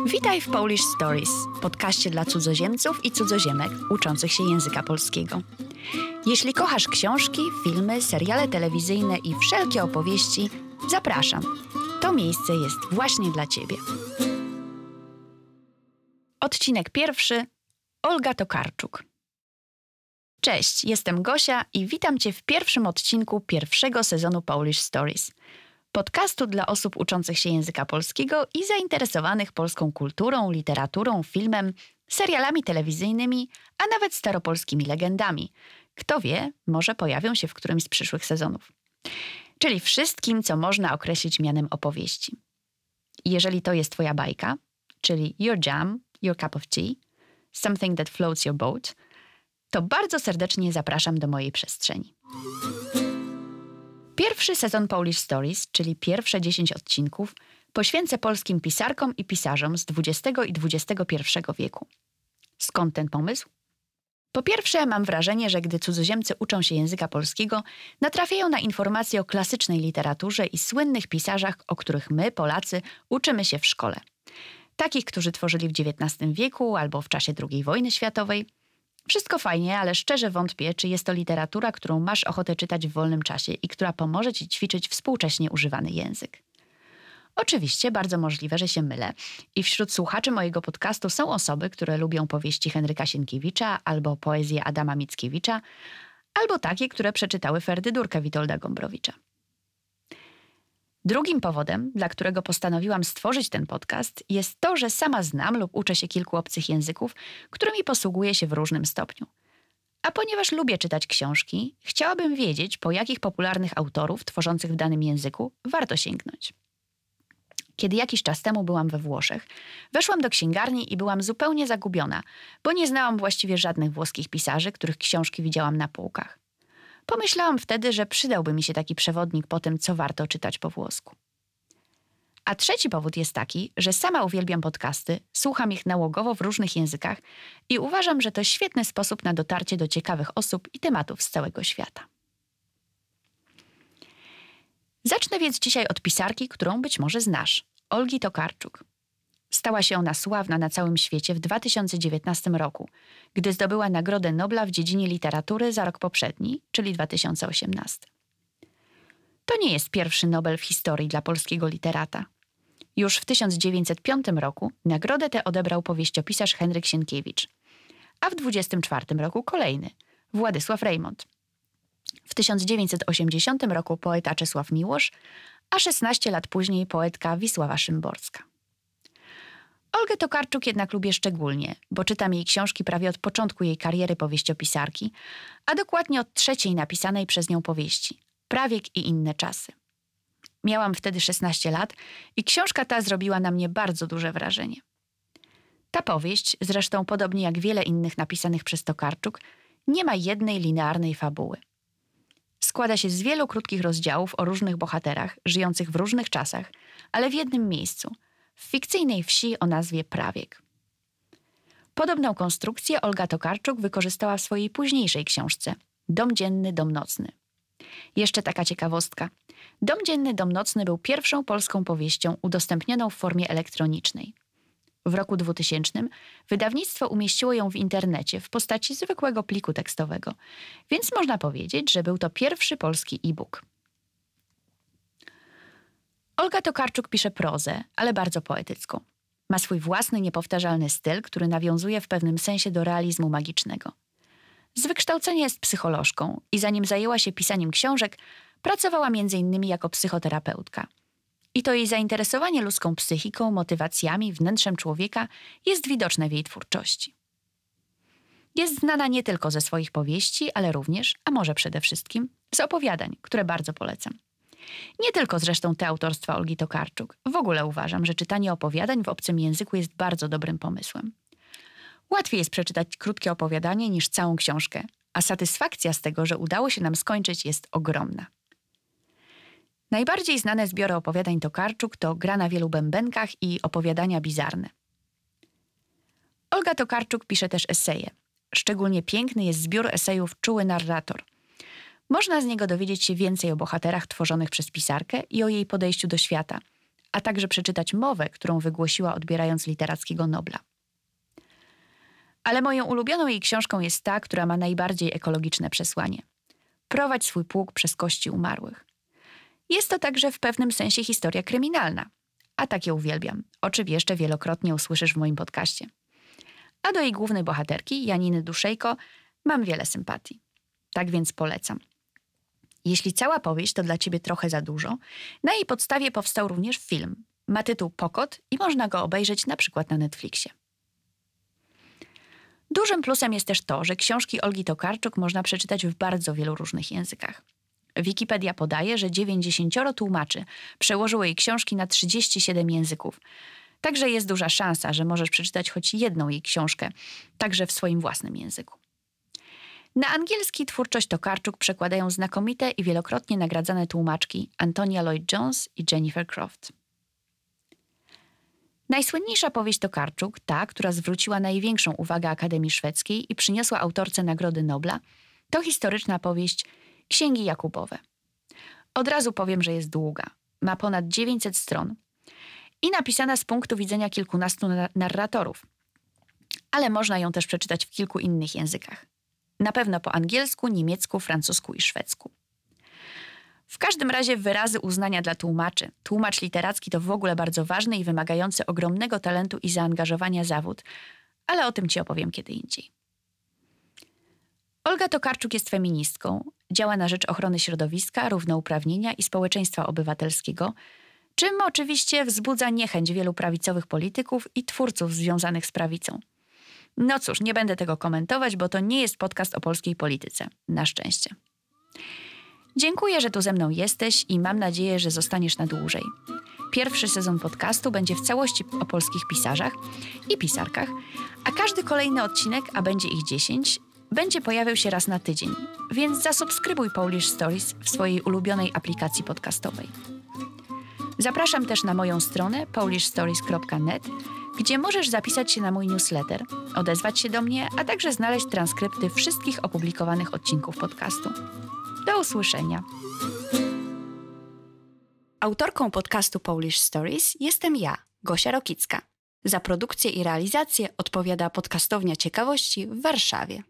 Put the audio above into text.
Witaj w Polish Stories, podcaście dla cudzoziemców i cudzoziemek uczących się języka polskiego. Jeśli kochasz książki, filmy, seriale telewizyjne i wszelkie opowieści, zapraszam. To miejsce jest właśnie dla Ciebie. Odcinek pierwszy. Olga Tokarczuk. Cześć, jestem Gosia i witam Cię w pierwszym odcinku pierwszego sezonu Polish Stories – podcastu dla osób uczących się języka polskiego i zainteresowanych polską kulturą, literaturą, filmem, serialami telewizyjnymi, a nawet staropolskimi legendami. Kto wie, może pojawią się w którymś z przyszłych sezonów. Czyli wszystkim, co można określić mianem opowieści. Jeżeli to jest Twoja bajka, czyli your jam, your cup of tea, something that floats your boat, to bardzo serdecznie zapraszam do mojej przestrzeni. Pierwszy sezon Polish Stories, czyli pierwsze 10 odcinków, poświęcę polskim pisarkom i pisarzom z XX i XXI wieku. Skąd ten pomysł? Po pierwsze, mam wrażenie, że gdy cudzoziemcy uczą się języka polskiego, natrafiają na informacje o klasycznej literaturze i słynnych pisarzach, o których my, Polacy, uczymy się w szkole. Takich, którzy tworzyli w XIX wieku albo w czasie II wojny światowej – wszystko fajnie, ale szczerze wątpię, czy jest to literatura, którą masz ochotę czytać w wolnym czasie i która pomoże ci ćwiczyć współcześnie używany język. Oczywiście bardzo możliwe, że się mylę. I wśród słuchaczy mojego podcastu są osoby, które lubią powieści Henryka Sienkiewicza albo poezję Adama Mickiewicza, albo takie, które przeczytały Ferdydurkę Witolda Gombrowicza. Drugim powodem, dla którego postanowiłam stworzyć ten podcast, jest to, że sama znam lub uczę się kilku obcych języków, którymi posługuję się w różnym stopniu. A ponieważ lubię czytać książki, chciałabym wiedzieć, po jakich popularnych autorów tworzących w danym języku warto sięgnąć. Kiedy jakiś czas temu byłam we Włoszech, weszłam do księgarni i byłam zupełnie zagubiona, bo nie znałam właściwie żadnych włoskich pisarzy, których książki widziałam na półkach. Pomyślałam wtedy, że przydałby mi się taki przewodnik po tym, co warto czytać po włosku. A trzeci powód jest taki, że sama uwielbiam podcasty, słucham ich nałogowo w różnych językach i uważam, że to świetny sposób na dotarcie do ciekawych osób i tematów z całego świata. Zacznę więc dzisiaj od pisarki, którą być może znasz, Olgi Tokarczuk. Stała się ona sławna na całym świecie w 2019 roku, gdy zdobyła Nagrodę Nobla w dziedzinie literatury za rok poprzedni, czyli 2018. To nie jest pierwszy Nobel w historii dla polskiego literata. Już w 1905 roku nagrodę tę odebrał powieściopisarz Henryk Sienkiewicz, a w 1924 roku kolejny, Władysław Reymont. W 1980 roku poeta Czesław Miłosz, a 16 lat później poetka Wisława Szymborska. Olgę Tokarczuk jednak lubię szczególnie, bo czytam jej książki prawie od początku jej kariery powieściopisarki, a dokładnie od trzeciej napisanej przez nią powieści Prawiek i inne czasy. Miałam wtedy 16 lat i książka ta zrobiła na mnie bardzo duże wrażenie. Ta powieść, zresztą podobnie jak wiele innych napisanych przez Tokarczuk, nie ma jednej linearnej fabuły. Składa się z wielu krótkich rozdziałów o różnych bohaterach, żyjących w różnych czasach, ale w jednym miejscu – w fikcyjnej wsi o nazwie Prawiek. Podobną konstrukcję Olga Tokarczuk wykorzystała w swojej późniejszej książce Dom dzienny, dom nocny. Jeszcze taka ciekawostka. Dom dzienny, dom nocny był pierwszą polską powieścią udostępnioną w formie elektronicznej. W roku 2000 wydawnictwo umieściło ją w internecie w postaci zwykłego pliku tekstowego, więc można powiedzieć, że był to pierwszy polski e-book. Olga Tokarczuk pisze prozę, ale bardzo poetycką. Ma swój własny, niepowtarzalny styl, który nawiązuje w pewnym sensie do realizmu magicznego. Z wykształcenia jest psycholożką i zanim zajęła się pisaniem książek, pracowała m.in. jako psychoterapeutka. I to jej zainteresowanie ludzką psychiką, motywacjami, wnętrzem człowieka jest widoczne w jej twórczości. Jest znana nie tylko ze swoich powieści, ale również, a może przede wszystkim, z opowiadań, które bardzo polecam. Nie tylko zresztą te autorstwa Olgi Tokarczuk. W ogóle uważam, że czytanie opowiadań w obcym języku jest bardzo dobrym pomysłem. Łatwiej jest przeczytać krótkie opowiadanie niż całą książkę, a satysfakcja z tego, że udało się nam skończyć, jest ogromna. Najbardziej znane zbiory opowiadań Tokarczuk to Gra na wielu bębenkach i opowiadania bizarne. Olga Tokarczuk pisze też eseje. Szczególnie piękny jest zbiór esejów Czuły narrator – można z niego dowiedzieć się więcej o bohaterach tworzonych przez pisarkę i o jej podejściu do świata, a także przeczytać mowę, którą wygłosiła odbierając literackiego Nobla. Ale moją ulubioną jej książką jest ta, która ma najbardziej ekologiczne przesłanie. Prowadź swój pług przez kości umarłych. Jest to także w pewnym sensie historia kryminalna. A takie uwielbiam, o czym jeszcze wielokrotnie usłyszysz w moim podcaście. A do jej głównej bohaterki, Janiny Duszejko, mam wiele sympatii. Tak więc polecam. Jeśli cała powieść to dla ciebie trochę za dużo, na jej podstawie powstał również film. Ma tytuł Pokot i można go obejrzeć na przykład na Netflixie. Dużym plusem jest też to, że książki Olgi Tokarczuk można przeczytać w bardzo wielu różnych językach. Wikipedia podaje, że 90 tłumaczy przełożyło jej książki na 37 języków. Także jest duża szansa, że możesz przeczytać choć jedną jej książkę, także w swoim własnym języku. Na angielski twórczość Tokarczuk przekładają znakomite i wielokrotnie nagradzane tłumaczki Antonia Lloyd-Jones i Jennifer Croft. Najsłynniejsza powieść Tokarczuk, ta, która zwróciła największą uwagę Akademii Szwedzkiej i przyniosła autorce Nagrody Nobla, to historyczna powieść Księgi Jakubowe. Od razu powiem, że jest długa. Ma ponad 900 stron i napisana z punktu widzenia kilkunastu narratorów. Ale można ją też przeczytać w kilku innych językach. Na pewno po angielsku, niemiecku, francusku i szwedzku. W każdym razie wyrazy uznania dla tłumaczy. Tłumacz literacki to w ogóle bardzo ważny i wymagający ogromnego talentu i zaangażowania zawód, ale o tym ci opowiem kiedy indziej. Olga Tokarczuk jest feministką, działa na rzecz ochrony środowiska, równouprawnienia i społeczeństwa obywatelskiego, czym oczywiście wzbudza niechęć wielu prawicowych polityków i twórców związanych z prawicą. No cóż, nie będę tego komentować, bo to nie jest podcast o polskiej polityce. Na szczęście. Dziękuję, że tu ze mną jesteś i mam nadzieję, że zostaniesz na dłużej. Pierwszy sezon podcastu będzie w całości o polskich pisarzach i pisarkach, a każdy kolejny odcinek, a będzie ich 10, będzie pojawiał się raz na tydzień, więc zasubskrybuj Polish Stories w swojej ulubionej aplikacji podcastowej. Zapraszam też na moją stronę polishstories.net, gdzie możesz zapisać się na mój newsletter, odezwać się do mnie, a także znaleźć transkrypty wszystkich opublikowanych odcinków podcastu. Do usłyszenia. Autorką podcastu Polish Stories jestem ja, Gosia Rokicka. Za produkcję i realizację odpowiada podcastownia ciekawości w Warszawie.